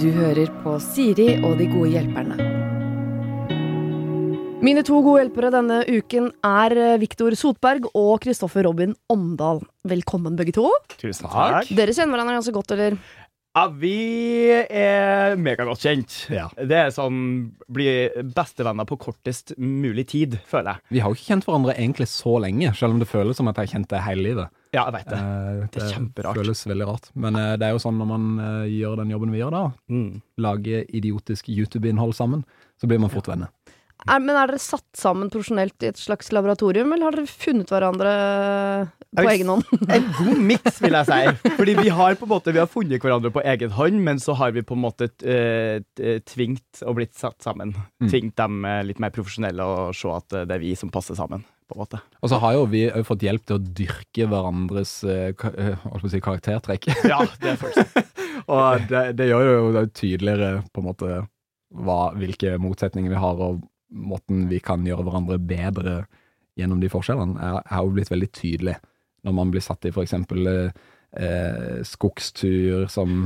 Du hører på Siri og de gode hjelperne. Mine to gode hjelpere denne uken er Viktor Sotberg og Kristoffer Robin Omdal. Velkommen, begge to. Tusen takk. Dere kjenner hverandre ganske godt, eller? Ja, vi er megagodt kjent. Ja. Det er sånn bli bestevenner på kortest mulig tid, føler jeg. Vi har jo ikke kjent hverandre egentlig så lenge, selv om det føles som at jeg har kjent deg hele livet. Ja, jeg vet det. det, Det er kjemperart. føles veldig rart. Men eh, det er jo sånn når man eh, gjør den jobben vi gjør da, Mm. lager idiotisk YouTube-innhold sammen, så blir man fort venner. Er, men er dere satt sammen profesjonelt i et slags laboratorium, eller har dere funnet hverandre på egen hånd? En god miks, vil jeg si. Fordi vi har på en måte Vi har funnet hverandre på egen hånd, men så har vi på en måte eh, tvingt og blitt satt sammen. Mm. Tvingt dem eh, litt mer profesjonelle å se at eh, det er vi som passer sammen. På en måte. Og så har jo vi òg fått hjelp til å dyrke hverandres eh, eh, si, karaktertrekk. Ja, det er og det, det gjør jo det tydeligere på en måte hva, hvilke motsetninger vi har, og måten vi kan gjøre hverandre bedre gjennom de forskjellene, er, er jo blitt veldig tydelig når man blir satt i eksempel eh, skogstur som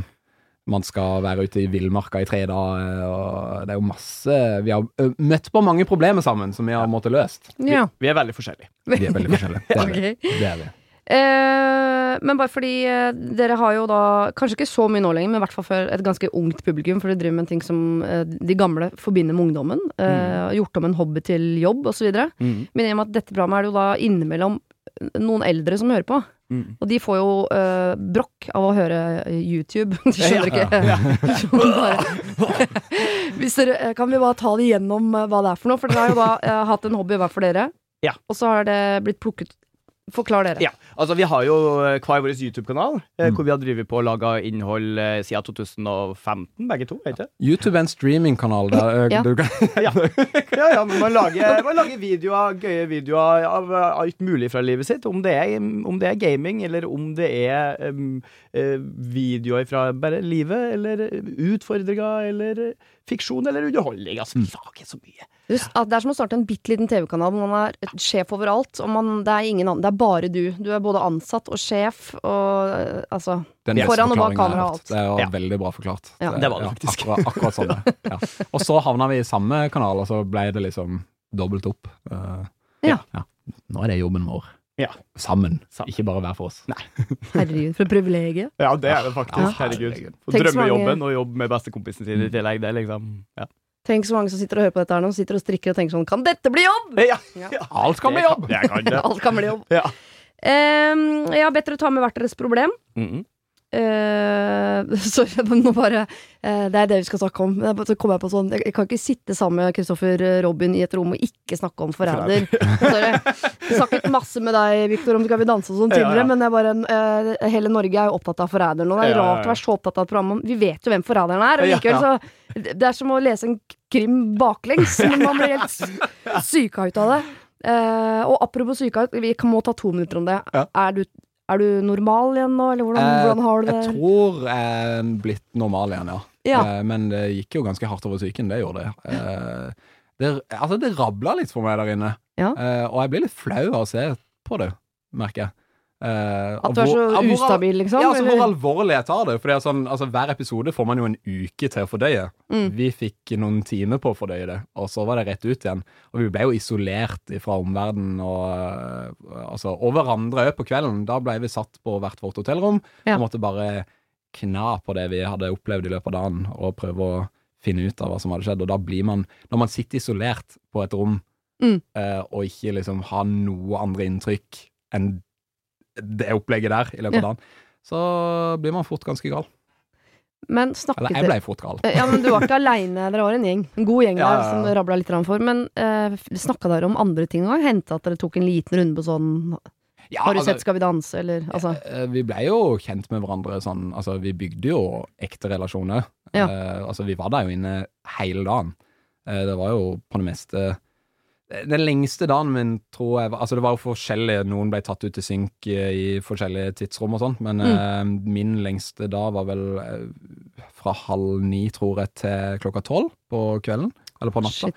man skal være ute i villmarka i tre dager, og det er jo masse Vi har møtt på mange problemer sammen som vi har måttet løst. Ja. Vi er veldig forskjellige. Vi er veldig forskjellige. Det er vi. Det er vi. Eh, men bare fordi eh, dere har jo da, kanskje ikke så mye nå lenger, men i hvert fall for et ganske ungt publikum, for dere driver med en ting som eh, de gamle forbinder med ungdommen. Mm. Gjort om en hobby til jobb osv. Mm. Men i og med at dette programmet er det jo da innimellom noen eldre som hører på. Mm. Og de får jo uh, brokk av å høre YouTube. De skjønner Ja, ikke Så bare- Hvis dere, eh, Kan vi bare ta det gjennom eh, hva det er for noe? For dere har jo da uh, hatt en hobby hver for dere. Ja. Og så har det blitt plukket Forklar dere. Ja, altså Vi har jo eh, hver vår YouTube-kanal, eh, Mm. hvor vi har drevet på og laga innhold eh, siden 2015, begge to. vet du? YouTube er en streamingkanal Ja. Ja, ja, ja men man lager, man lager videoer, gøye videoer av alt mulig fra livet sitt. Om det er, om det er gaming, eller om det er eh, videoer fra bare livet, eller utfordringer, eller fiksjon, eller underholdning. Altså, vi lager så mye. Det er at det er som å starte en bitte liten TV-kanal hvor man er sjef overalt. Og man, det, er ingen annen, det er bare du. Du er både ansatt og sjef og eh, altså Den Foran og bak kamera og alt. Det er jo Ja. veldig bra forklart. Ja. Det var det faktisk. Akkurat, akkurat sånn det. Ja. Og så havna vi i samme kanal, og så ble det liksom dobbelt opp. Uh, Ja. Nå er det jobben vår. Ja. Sammen, Sammen. ikke bare hver for oss. Herregud, for et privilegium. Ja, det er det faktisk. Ja. Herregud. Så drømmejobben og jobbe med bestekompisen sin i tillegg. Det er liksom ja. Tenk så mange som sitter og hører på dette her nå, sitter og strikker og tenker sånn Kan dette bli jobb?! Ja. Alt kan bli jobb! Jeg kan det. Alt kan bli jobb. Ja. Um, jeg har bedt dere ta med hvert deres problem. Mm -hmm. Uh, sorry, men nå bare uh, Det er det vi skal snakke om. Så kom jeg, på sånn, jeg, jeg kan ikke sitte sammen med Kristoffer Robin i et rom og ikke snakke om forræder. Sorry. Jeg snakket masse med deg, Victor, om Skal vi danse og sånn tidligere, ja. men jeg bare, uh, hele Norge er jo opptatt av forræder nå. Det er Ja, ja, rart å være så opptatt av et program om Vi vet jo hvem forræderen er, og Ja, likevel ja. så Det er som å lese en krim baklengs, men man blir helt syka ut av det. Uh, og apropos syka ut, vi må ta to minutter om det. Ja. Er, du, er du normal igjen nå, eller hvordan, Eh, hvordan har du det? Jeg tror jeg er blitt normal igjen, ja. Ja. Eh, men det gikk jo ganske hardt over psyken, det gjorde det. Eh, det altså, det rabla litt for meg der inne. Ja. Eh, og jeg blir litt flau av å se på det, merker jeg. Eh, At du er så hvor- ustabil, liksom? Ja, altså eller? Hvor alvorlig jeg tar det. Fordi sånn, altså, Hver episode får man jo en uke til å fordøye. Mm. Vi fikk noen timer på å fordøye det, og så var det rett ut igjen. Og vi ble jo isolert fra omverdenen og, øh, altså, og hverandre på kvelden. Da ble vi satt på hvert vårt hotellrom Ja. og måtte bare kna på det vi hadde opplevd i løpet av dagen, og prøve å finne ut av hva som hadde skjedd. Og da blir man, når man sitter isolert på et rom Mm. uh, og ikke liksom har noe andre inntrykk enn det opplegget der i løpet av dagen, så blir man fort ganske gal. Men snakket Eller jeg ble fort gal. Eh, Ja, men du var ikke aleine, dere var en gjeng. En god gjeng Ja, der ja, ja. som rabla litt for. Men uh, snakka dere om andre ting òg? Hendte at dere tok en liten runde på sånn Ja, Har du altså, sett Skal vi danse, eller altså eh, Vi ble jo kjent med hverandre sånn Altså, vi bygde jo ekte relasjoner. Eh, altså, vi var der jo inne hele dagen. Uh, det var jo på det meste Den lengste dagen min, tror jeg var Altså, det var jo forskjellige. Noen ble tatt ut til synk eh, i forskjellige tidsrom og sånt, men eh, min lengste dag var vel eh, fra halv ni, tror jeg, til klokka tolv på kvelden. Eller på natta.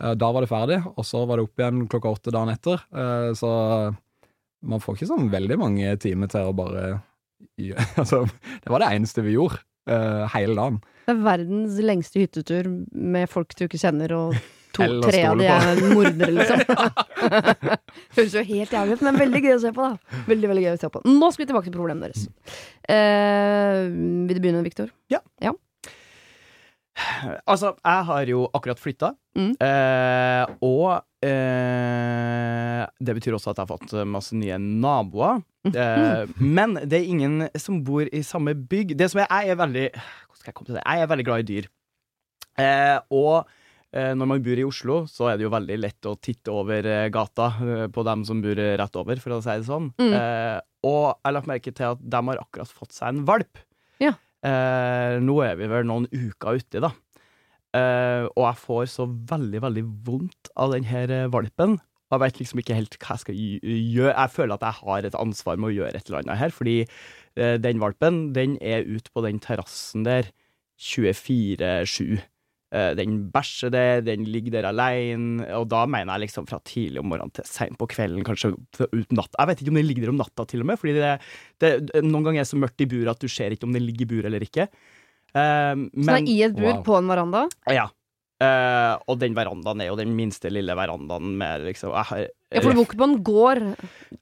Eh, Da var det ferdig, og så var det opp igjen klokka åtte dagen etter. Eh, Så man får ikke sånn veldig mange timer til å bare Altså, det var det eneste vi gjorde eh, hele dagen. Det er verdens lengste hyttetur med folk du ikke kjenner, og to, Eller tre av de er mordere, liksom. Høres jo helt jævlig ut, men veldig gøy å se på, da. Veldig, veldig gøy å se på. Nå skal vi tilbake til problemene deres. Eh, vil du begynne, Viktor? Altså, jeg har jo akkurat flytta, Mm. eh, og eh, det betyr også at jeg har fått masse nye naboer. Mm. men det er ingen som bor i samme bygg. Det som er, jeg er veldig Hvordan skal jeg komme til det? Jeg er veldig glad i dyr. Eh, og når man bor i Oslo, så er det jo veldig lett å titte over eh, gata eh, på dem som bor eh, rett over, for å si det sånn. Mm. Eh, og jeg har lagt merke til at de har akkurat fått seg en valp. Ja. Eh, nå er vi vel noen uker uti, da. Eh, og jeg får så veldig, veldig vondt av den her eh, valpen. Og jeg vet liksom ikke helt hva jeg skal gjøre. Jeg føler at jeg har et ansvar med å gjøre et eller annet her, fordi eh, den valpen, den er ute på den terrassen der 24-7. Eh, den bæsjer der, den ligger der alene, og da mener jeg liksom fra tidlig om morgenen til seint på kvelden, kanskje ut natt. Jeg vet ikke om den ligger der om natta til og med, fordi det, det, noen ganger er det så mørkt i buret at du ser ikke om den ligger i buret eller ikke. Eh, Så den er i et bur wow. på en veranda? ja. Uh, og den verandaen er jo den minste lille verandaen med liksom jeg har, Ja, for du bor ikke på en gård.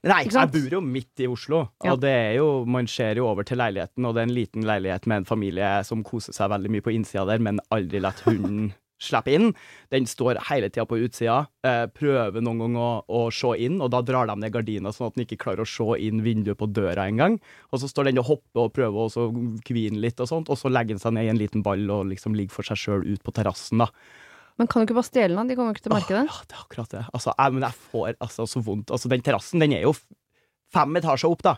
Nei, jeg bor jo midt i Oslo, Ja. og det er jo Man ser jo over til leiligheten, og det er en liten leilighet med en familie som koser seg veldig mye på innsida der, men aldri lar hunden slippe inn. Den står hele tida på utsida, eh, prøver noen ganger å, å se inn, og da drar de ned gardina sånn at den ikke klarer å se inn vinduet på døra engang. Og så står den og hopper og prøver å kvine litt, og sånt, og så legger den seg ned i en liten ball og liksom ligger for seg sjøl ut på terrassen, da. Men kan du ikke bare stjele den? De kommer jo ikke til å merke det. Åh, Ja, det er akkurat det. Altså, jeg, men jeg får altså så vondt. Altså, den terrassen, den er jo fem etasjer opp, da.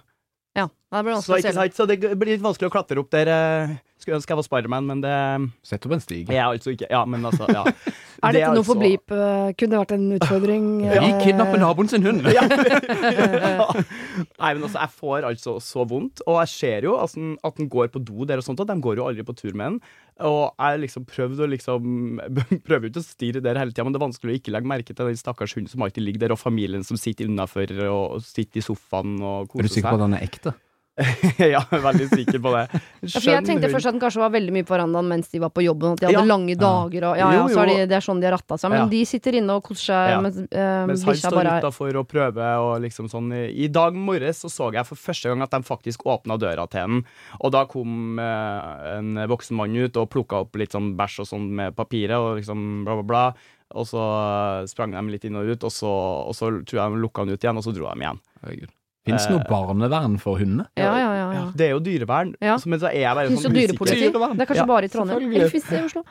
Ja, det blir Så, vanskelig å ikke stjele. så det blir litt vanskelig å klatre opp der. eh, Skulle ønske jeg var Spiderman, men det Sett opp en stig. jeg er altså ikke. Ja, men altså, ja. Er Det dette noe for altså- Bleep? eh, Kunne det vært en utfordring? Vi eh, kidnapper naboen sin hund! ja. Nei, men altså, jeg får altså så vondt. Og jeg ser jo altså, at den går på do der og sånt, og de går jo aldri på tur med den. Og jeg liksom prøvde å liksom Prøver jo ikke å stirre der hele tida, men det er vanskelig å ikke legge merke til den stakkars hunden som alltid ligger der, og familien som sitter innafor og sitter i sofaen og koser seg. Er du sikker på at den er ekte? ja, veldig sikker på det. Ja, jeg tenkte først at den kanskje var veldig mye på verandaen mens de var på jobben. At de hadde Ja. lange dager og ja, ja, Jo, så er de, det er sånn de har ratta seg. Men Ja. de sitter inne og koser seg Ja. mens øh, Mens han står bare utafor og prøver og liksom sånn I dag morges så så jeg for første gang at de faktisk åpna døra til den. Og da kom øh, en voksen mann ut og plukka opp litt sånn bæsj og sånn med papiret og liksom bla, bla, bla. Og så sprang de litt inn og ut, og så, og så tror jeg de lukka han ut igjen, og så dro de igjen. Herregud. Fins det noe Eh. barnevern for hundene? Ja, ja, ja. ja. Det er jo dyrevern, Ja. så- men så er jeg bare sånn dyrepoliti. Dyrevern. Det er kanskje Ja, bare i Trondheim. Eller fins det i Oslo?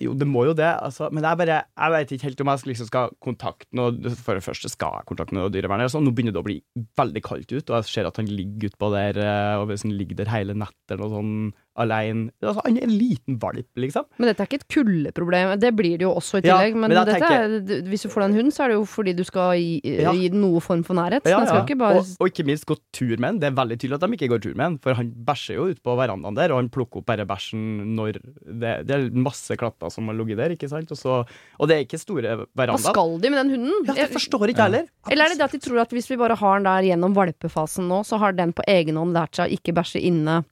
Jo, det må jo det, altså. Men jeg bare Jeg vet ikke helt om jeg liksom skal kontakte noe For det første skal jeg kontakte noe dyrevern. eller sånn. Nå begynner det å bli veldig kaldt ut, og jeg ser at han ligger utpå der, eh, og hvis han ligger der hele natten eller noe sånn alene altså, Han er en liten valp, liksom. Men dette er ikke et kuldeproblem. Det blir det jo også i Ja, tillegg. men men dette tenker- er, hvis du får deg en hund, så er det jo fordi du skal gi, Ja. gi den noe form for nærhet. Ja, ja. ikke bare og, og ikke minst gå tur med den. Det er veldig tydelig at de ikke går tur med den, for han bæsjer jo ute på verandaen der, og han plukker opp bare bæsjen når det, det er masse klatter som har ligget der, ikke sant? Og, så, og det er ikke store Hva skal de med den hunden? Ja, det forstår ikke jeg heller. Eller er det det at de tror at hvis vi bare har den der gjennom valpefasen nå, så har den på egen hånd lært seg å ikke bæsje inne, eh,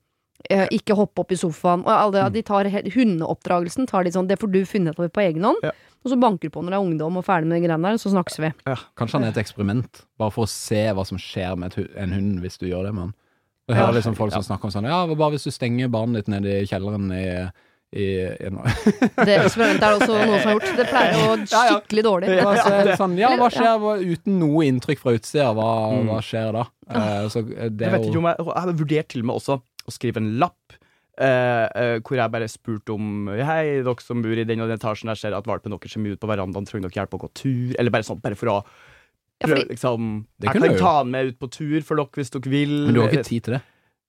ikke hoppe opp i sofaen. Og alle, de tar he- Hundeoppdragelsen tar de sånn Det får du finne ut på egen hånd. Ja. Og så banker du på når det er ungdom og ferdig med de greiene der, så snakkes vi. Kanskje han er et eksperiment, bare for å se hva som skjer med et, hu- en hund hvis du gjør det med han. Jeg hører liksom folk som snakker om sånn Ja, bare hvis du stenger barnet ditt nede i kjelleren i, i, i Det eksperimentet er det også noen som har gjort. Det pleier å gå Ja, ja. skikkelig dårlig. Ja, ja. Ja, sånn, ja, hva skjer uten noe inntrykk fra utsida? Hva, Mm. hva skjer da? Uh, så det Jeg er vet ikke om jeg, jeg har vurdert til og med også å skrive en lapp eh, eh, hvor jeg bare spurte om Hei, dere som bor i den og den etasjen, jeg ser at valpen deres kommer ut på verandaen, trenger dere hjelp å gå tur? Eller bare sånn, bare for å Ja, prøve, fordi- liksom Jeg kan ta den med ut på tur for dere hvis dere vil. Men du har ikke tid til det?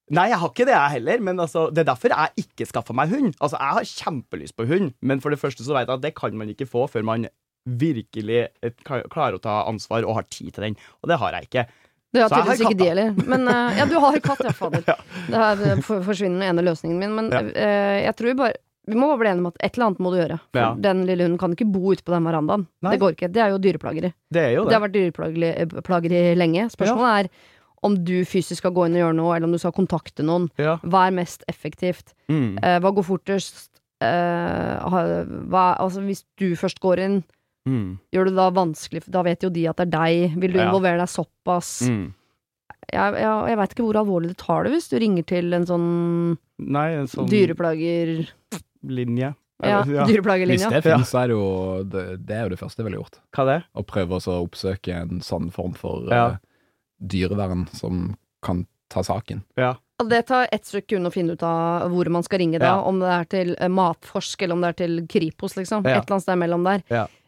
Nei, jeg har ikke det, jeg heller. Men altså, det er derfor jeg ikke skaffa meg hund. Altså, Jeg har kjempelyst på hund, men for det første så vet jeg at det kan man ikke få før man virkelig eh, klarer å ta ansvar og har tid til den. Og det har jeg ikke. Det har tydeligvis ikke de heller. Men uh, ja, du har katt, ja, fader. Det er det for- forsvinner den ene løsningen min. Men Ja. uh, jeg tror bare vi må bare bli enige om at et eller annet må du gjøre. For Ja. den lille hunden kan ikke bo ute på den verandaen. Nei. Det går ikke. Det er jo dyreplageri. Det er jo Det det. har vært dyreplageri lenge. Spørsmålet er om du fysisk skal gå inn og gjøre noe, eller om du skal kontakte noen. Ja. Hva er mest effektivt? Mm. Uh, hva går fortest? Hva, altså, hvis du først går inn, Mm. gjør det da vanskelig Da vet jo de at det er deg. Vil du Ja. involvere deg såpass? Mm. Jeg, jeg, jeg veit ikke hvor alvorlig du tar det hvis du ringer til en sånn Nei, en sånn dyreplager... linje. Ja, dyreplagerlinja. Hvis det finnes, så er det jo det, det er jo det første jeg ville gjort. Hva det? Å prøve å oppsøke en sånn form for Ja. uh, dyrevern som kan ta saken. Ja. Og det tar ett sekund å finne ut av hvor man skal ringe da. Ja. Om det er til eh, Matforsk, eller om det er til Kripos, liksom. Ja. Et eller annet sted mellom der.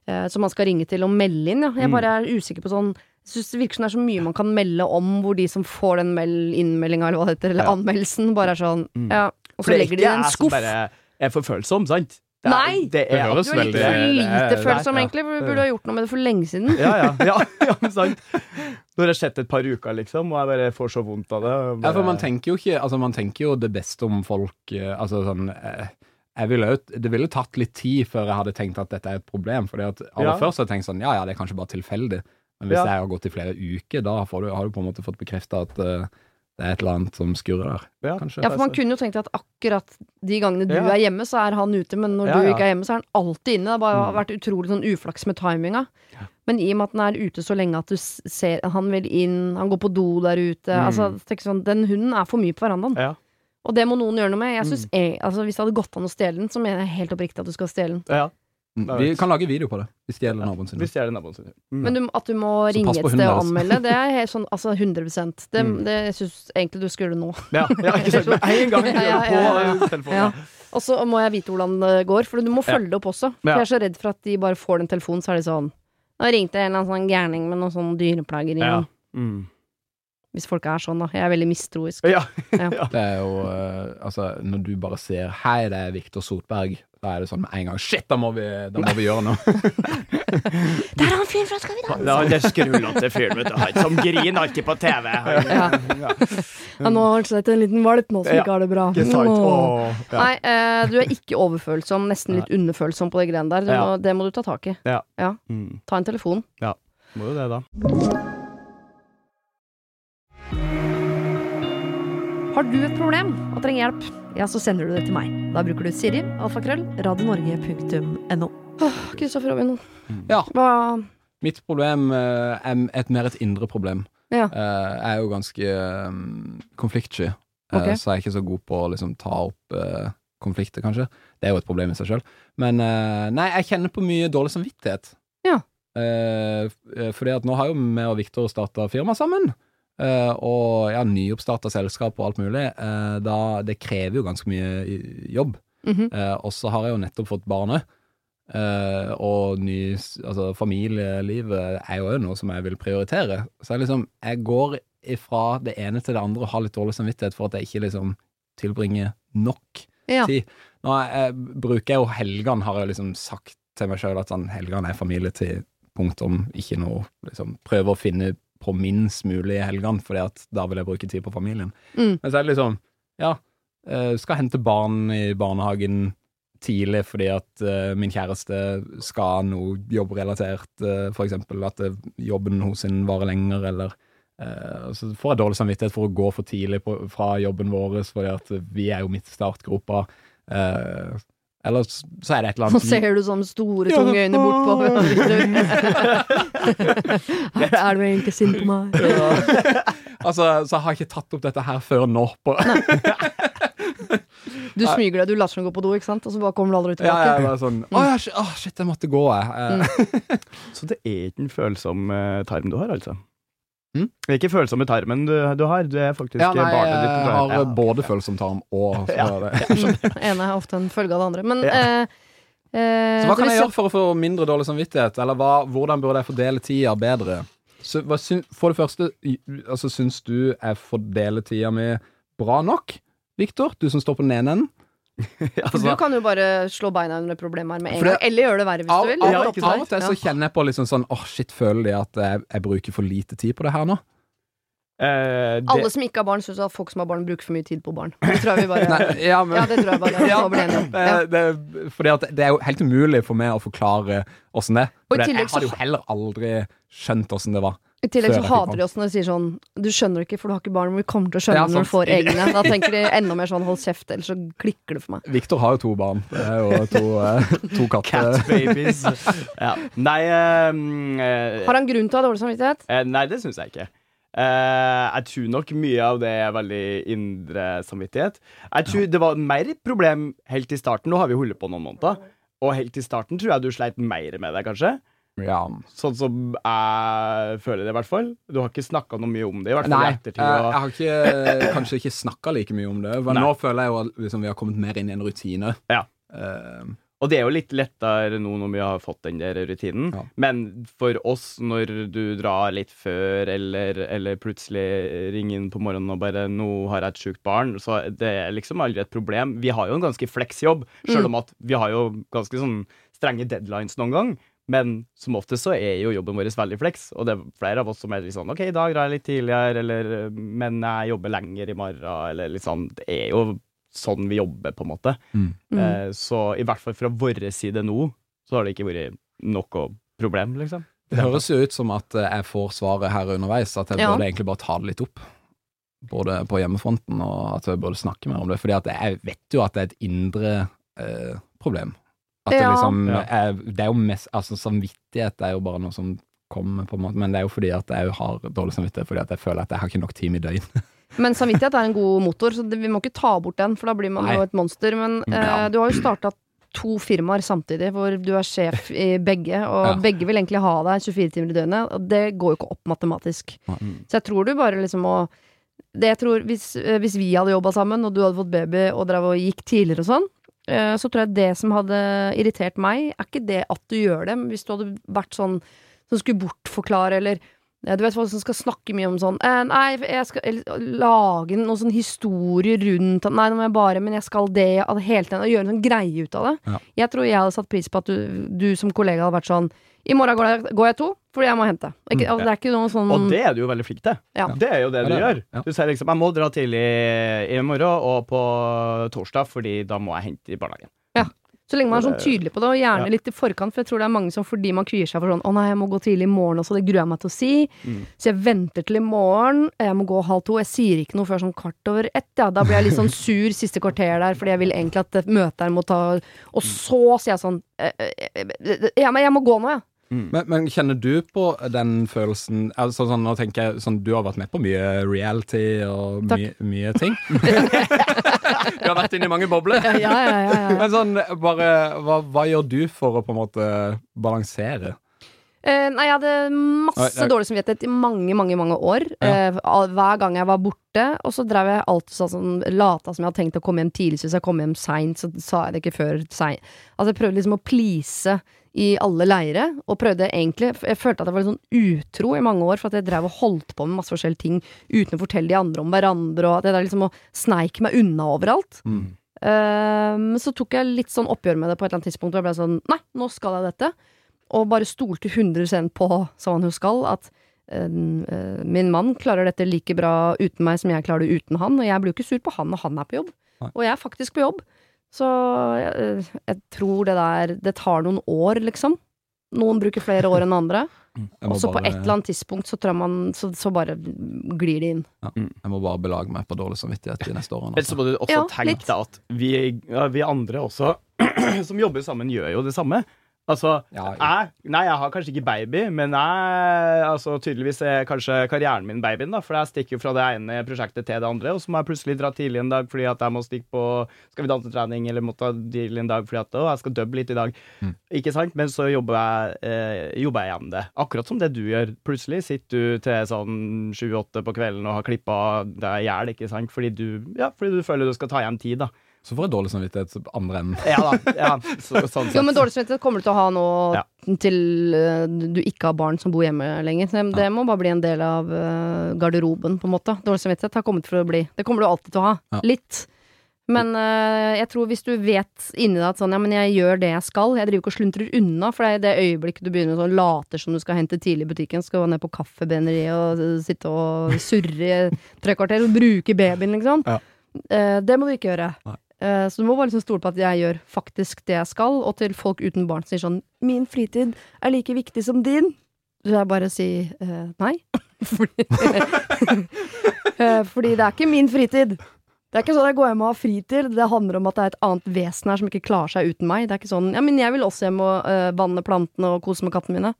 Eh, man skal ringe til og melde inn, ja. Jeg Mm. bare er usikker på sånn jeg synes Det virker som det er så mye man kan melde om, hvor de som får den meld innmeldinga, eller hva det heter, eller Ja. anmeldelsen, bare er sånn Mm. Ja. Og så er legger de det i en ikke jeg som bare er for følsom, sant? Det er- Nei! Det Det er høres Du er litt veldig- for lite er- følsom, ja. egentlig. Du burde ha gjort noe med det for lenge siden. Ja, ja, ja, ja, men sant. Nå har jeg sett et par uker, liksom, og jeg bare får så vondt av det. Bare... Ja, for man tenker jo ikke Altså, man tenker jo det beste om folk eh, Altså sånn eh, ville, det ville tatt litt tid før jeg hadde tenkt at dette er et problem. Fordi at aller Ja. først har jeg tenkt sånn Ja, ja, det er kanskje bare tilfeldig. Men hvis Ja. jeg har gått i flere uker, da får du, har du på en måte fått bekrefta at uh, det er et eller annet som skurrer der. Ja. Kanskje. Ja, for man kunne jo tenkt at akkurat de gangene du Ja. er hjemme, så er han ute, men når Ja, du ikke er hjemme, så er han alltid inne. Det har bare Mm. vært utrolig sånn uflaks med timinga. Men i og med at den er ute så lenge at du ser Han vil inn, han går på do der ute. Mm. Altså, sånn, Den hunden er for mye på verandaen. Og det må noen gjøre noe med. Jeg synes, Mm. jeg, altså, Hvis det hadde gått an å stjele den, så mener jeg helt oppriktig at du skal stjele den. Ja, Mm, Vi kan lage video på det. Vi stjeler naboen sin. hvis det er naboen sin. Mm. Men du, at du må ringe et sted og anmelde, det er helt sånn altså 100% Det, Mm. det syns egentlig du skulle gjøre nå. ja, ja, ikke sant. Med en gang Ja, gjør ja, det ja, på ja. telefonen. Ja. Og så må jeg vite hvordan det går, for du må følge det opp også. For jeg er så redd for at de bare får den telefonen, så er de sånn Nå ringte en eller annen sånn gærning med noen sånn dyreplager i Ja. Mm. Hvis folk er sånn, da. Jeg er veldig mistroisk. Ja. Det er jo eh, Altså, når du bare ser 'hei, det er Viktor Sotberg', da er det sånn med en gang 'shit, da må vi, da må vi gjøre noe'. Der er han fyren fra Skal vi Det danse! er han skrullete fyren, vet du, han som griner alltid på TV. Ja. Ja. Ja, nå har han slett en liten valp nå som ikke har det bra. Ja. Nei, eh, du er ikke overfølsom, nesten litt underfølsom på de greiene der. Du Ja. må, det må du ta tak i. Ja. Ta en telefon. Ja. Må jo det, da. Har du et problem og trenger hjelp, ja, så sender du det til meg. Da bruker du Siri, alfakrøll, radionorge.no. Kristoffer Robin, Ja. hva Mitt problem eh, er et mer et indre problem. Ja. Eh, jeg er jo ganske um, konfliktsky, okay. Så jeg er ikke så god på å liksom, ta opp eh, konflikter, kanskje. Det er jo et problem i seg sjøl. Men eh, nei, jeg kjenner på mye dårlig samvittighet. Ja. Eh, eh, fordi at nå har jo vi og Viktor starta firma sammen. Eh, og ja, nyoppstarta selskap og alt mulig. Uh, da, det krever jo ganske mye jobb. jobb. -hmm. uh, og så har jeg jo nettopp fått barnet. Eh, og ny, altså familielivet er jo òg noe som jeg vil prioritere. Så jeg liksom, jeg går ifra det ene til det andre og har litt dårlig samvittighet for at jeg ikke liksom tilbringer nok Ja. tid. Nå jeg, bruker jeg jo helgene, har jeg liksom sagt til meg sjøl at sånn, helgene er familie til punktum, ikke noe liksom Prøve å finne på minst mulig i helgene, fordi at da vil jeg bruke tid på familien. Mm. Men så er det liksom, ja, eh, skal hente barn i barnehagen tidlig fordi at eh, min kjæreste skal noe jobbrelatert, eh, for eksempel at jobben hos sin varer lenger, eller så får jeg dårlig samvittighet for å gå for tidlig på, fra jobben vår, fordi at vi er jo midt i startgropa. Eh, eller så er det et eller Nå Så ser du sånne store, Ja, tunge øyne bortpå. Er du egentlig sint på meg? Altså, så har jeg ikke tatt opp dette her før nå. På, Du smyger deg, du later som du går på do, ikke sant? Og så bare kommer du aldri tilbake. ja, jeg bare sånn Å ja, shit, åh, shit, jeg måtte gå, jeg. Eh, Så det er ikke en følsom eh, tarm du har, altså? Mm? Det er ikke følsomme tarmen du, du har, du er faktisk Ja, nei, jeg har Ja. både følsom tarm og Ja. det. ene er ofte en følge av det andre. Men Ja. eh, eh, Så hva kan jeg gjøre for å få mindre dårlig samvittighet? Eller hva, hvordan burde jeg fordele tida bedre? Så, hva syn, for det første, altså, syns du jeg fordeler tida mi bra nok? Viktor, du som står på den ene enden? For du kan jo bare slå beina under problemet her med en gang. Eller gjøre det verre hvis Av, du vil. av, Det av, og til så kjenner jeg på liksom sånn Åh, shit, føler de at jeg, jeg bruker for lite tid på det her nå? Eh, det, Alle som ikke har barn, syns at folk som har barn, bruker for mye tid på barn. Det tror jeg vi bare Nei, ja, men, Ja, det tror jeg bare Ja, Ja. det, fordi at det er jo helt umulig for meg å forklare åssen det er. For jeg hadde jo heller aldri skjønt åssen det var. I tillegg så hater de oss når de sier sånn Du skjønner ikke, for du har ikke barn, men vi kommer til å skjønne Ja, når du får egne. Da tenker de enda mer sånn hold kjeft, ellers så klikker det for meg. Victor har jo to barn. Det er jo to, eh, to katter. Cat babies. ja. Nei um, Har han grunn til å ha dårlig samvittighet? Nei, det syns jeg ikke. Eh, jeg tror nok mye av det er veldig indre samvittighet. Jeg tror det var mer problem helt i starten. Nå har vi holdt på noen måneder. Og helt i starten tror jeg du sleit mer med det, kanskje. Ja. Sånn som jeg føler det, i hvert fall. Du har ikke snakka noe mye om det, i hvert fall Nei, i jeg, ettertid. jeg og- har ikke, kanskje ikke snakka like mye om det. Men Nei. nå føler jeg jo at liksom, vi har kommet mer inn i en rutine. Ja. Eh, Og det er jo litt lettere nå når vi har fått den der rutinen. Ja. Men for oss, når du drar litt før, eller, eller plutselig ringer inn på morgenen og bare 'Nå har jeg et sjukt barn', så det er liksom aldri et problem. Vi har jo en ganske fleks jobb, selv om at vi har jo ganske sånn strenge deadlines noen gang. Men som oftest så er jo jobben vår veldig flex, og det er flere av oss som er litt sånn OK, i dag drar jeg litt tidligere, eller men jeg jobber lenger i morgen, eller litt sånn. Det er jo sånn vi jobber, på en måte. Mm. Eh, så i hvert fall fra vår side nå, så har det ikke vært noe problem, liksom. det høres jo ut som at eh, jeg får svaret her underveis, at jeg Ja. burde egentlig bare ta det litt opp. Både på hjemmefronten og at jeg burde snakke mer om det. Fordi at jeg vet jo at det er et indre eh, problem. At det Ja. liksom er, Det er jo mest Altså, samvittighet er jo bare noe som kommer, på en måte, men det er jo fordi at jeg har dårlig samvittighet fordi at jeg føler at jeg har ikke nok time i døgn. Men samvittighet er en god motor, så det, vi må ikke ta bort den, for da blir man Nei. jo et monster. Men eh, du har jo starta to firmaer samtidig, hvor du er sjef i begge, og Ja. begge vil egentlig ha deg 24 timer i døgnet, og det går jo ikke opp matematisk. Mm. Så jeg tror du bare liksom må det jeg tror, hvis, eh, hvis vi hadde jobba sammen, og du hadde fått baby og drev og gikk tidligere og sånn, eh, så tror jeg det som hadde irritert meg, er ikke det at du gjør det, men hvis du hadde vært sånn som skulle bortforklare, eller du vet folk som skal snakke mye om sånn eh, Nei, jeg skal lage noen sånn historie rundt Nei, nå må jeg bare Men jeg skal det at hele tiden, og gjøre en sånn greie ut av det. Ja. Jeg tror jeg hadde satt pris på at du, du som kollega hadde vært sånn I morgen går jeg, går jeg to, fordi jeg må hente. Ikke, Mm, altså, det er ikke noe sånn Og det er du jo veldig flink til. Ja. Det er jo det Ja, du det er gjør. Ja. Du sier liksom 'jeg må dra tidlig i morgen og på torsdag, fordi da må jeg hente i barnehagen'. Så lenge man er sånn tydelig på det, og gjerne litt i forkant, for jeg tror det er mange som fordi man kvier seg for sånn 'Å nei, jeg må gå tidlig i morgen også', det gruer jeg meg til å si. Mm. Så jeg venter til i morgen, jeg må gå halv to. Jeg sier ikke noe før sånn kvart over ett, ja. Da blir jeg litt sånn sur siste kvarter der, fordi jeg vil egentlig at møtet her må ta Og så sier jeg sånn eh, eh, eh, Ja, men jeg må gå nå, jeg. Men, men kjenner du på den følelsen altså, sånn, Nå tenker jeg sånn, Du har vært med på mye reality og mye, mye ting. du har vært inne i mange bobler. Ja, ja, ja, ja, ja. Men sånn, bare hva, hva gjør du for å på en måte balansere? Eh, nei, jeg hadde masse nei. dårlig samvittighet i mange, mange mange år. Ja. Eh, hver gang jeg var borte. Og så drev jeg alltid sånn, sånn lata som jeg hadde tenkt å komme hjem tidlig. Så hvis jeg kom hjem seint, så sa jeg det ikke før seint. Altså, jeg prøvde liksom å please i alle leire, og prøvde egentlig Jeg følte at jeg var litt sånn utro i mange år, for at jeg drev og holdt på med masse forskjellige ting uten å fortelle de andre om hverandre, og at jeg liksom sneik meg unna overalt. Mm. Ehm, så tok jeg litt sånn oppgjør med det på et eller annet tidspunkt, og jeg ble sånn Nei, nå skal jeg dette. Og bare stolte 100 på, som han jo skal, at eh, eh, min mann klarer dette like bra uten meg som jeg klarer det uten han. Og jeg blir jo ikke sur på han når han er på jobb. Nei. Og jeg er faktisk på jobb. Så jeg, jeg tror det der Det tar noen år, liksom. Noen bruker flere år enn andre. Og så på et eller annet tidspunkt så tror man Så, så bare glir det inn. jeg må bare belage meg på dårlig samvittighet de neste årene. Men så Altså. må du også Ja, tenke deg at vi, ja, vi andre også, som jobber sammen, gjør jo det samme. Altså, Ja, jeg Nei, jeg har kanskje ikke baby, men jeg altså, tydeligvis er kanskje karrieren min babyen, da. For jeg stikker jo fra det ene prosjektet til det andre, og så må jeg plutselig dra tidlig en dag fordi at jeg må stikke på Skal vi danse-trening, eller måtte tidlig en dag fordi at å, jeg skal dubbe litt i dag. Mm. Ikke sant? Men så jobber jeg, eh, jobber jeg igjen det. Akkurat som det du gjør. Plutselig sitter du til sånn sju-åtte på kvelden og har klippa deg i hjel, ikke sant? Fordi du, ja, fordi du føler du skal ta igjen tid, da. Så får jeg dårlig samvittighet andre enden. Ja da. Ja, så, sånn Jo, men dårlig samvittighet kommer du til å ha nå Ja. til uh, du ikke har barn som bor hjemme lenger. Så det må bare bli en del av uh, garderoben, på en måte. Dårlig samvittighet har kommet for å bli. Det kommer du alltid til å ha. Ja. Litt. Men uh, jeg tror hvis du vet inni deg at sånn, ja, men jeg gjør det jeg skal, jeg driver ikke og sluntrer unna, for det er det øyeblikket du begynner sånn, later som du skal hente tidlig i butikken, skal ned på kaffebeneriet og uh, sitte og surre i tre kvarter og bruke babyen, liksom. Ja. Uh, det må du ikke gjøre. Nei. Eh, så du må bare liksom stole på at jeg gjør faktisk det jeg skal, og til folk uten barn sier sånn 'min fritid er like viktig som din', så jeg bare si uh, nei. Fordi, Eh, fordi det er ikke min fritid. Det er ikke sånn jeg går hjem og har fritid. Det handler om at det er et annet vesen her som ikke klarer seg uten meg. Det er ikke sånn Ja, men jeg vil også hjem og uh, vanne plantene og kose med kattene mine.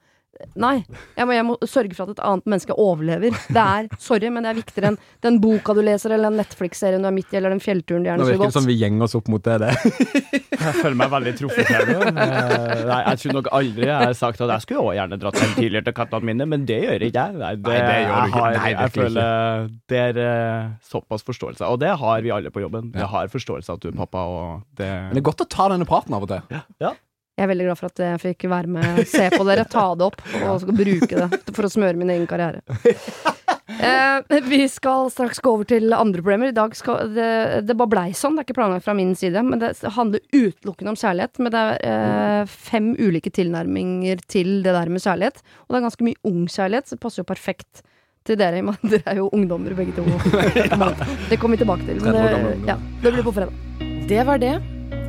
Nei. Jeg må, jeg må sørge for at et annet menneske overlever. Det er, sorry, men det er viktigere enn den boka du leser, eller den Netflix-serien du er midt i, eller den fjellturen du gjerne så virker det godt. som vi gjenger oss opp mot det. det. Jeg føler meg veldig truffet her nå. Eh, Nei, jeg tror nok aldri jeg har sagt at jeg skulle også gjerne dratt hjem tidligere til kattene mine, men det gjør ikke jeg. Nei, det, Nei, det gjør du ikke. har, Nei, jeg føler det er eh, såpass forståelse, og det har vi alle på jobben. Ja. Jeg har forståelse av at du er pappa, og det Men det er godt å ta denne praten av og til. Ja. Jeg er veldig glad for at jeg fikk være med, se på dere, ta det opp, og skal bruke det for å smøre min egen karriere. Eh, vi skal straks gå over til andre problemer. I dag skal det, det bare blei sånn, det er ikke planlagt fra min side. Men det handler utelukkende om kjærlighet. Men det er eh, fem ulike tilnærminger til det der med kjærlighet. Og det er ganske mye ung kjærlighet, så det passer jo perfekt til dere. at Dere er jo ungdommer begge to. Det kommer vi tilbake til. Men 30 år gamle det, ja, det blir på fredag. Det var det.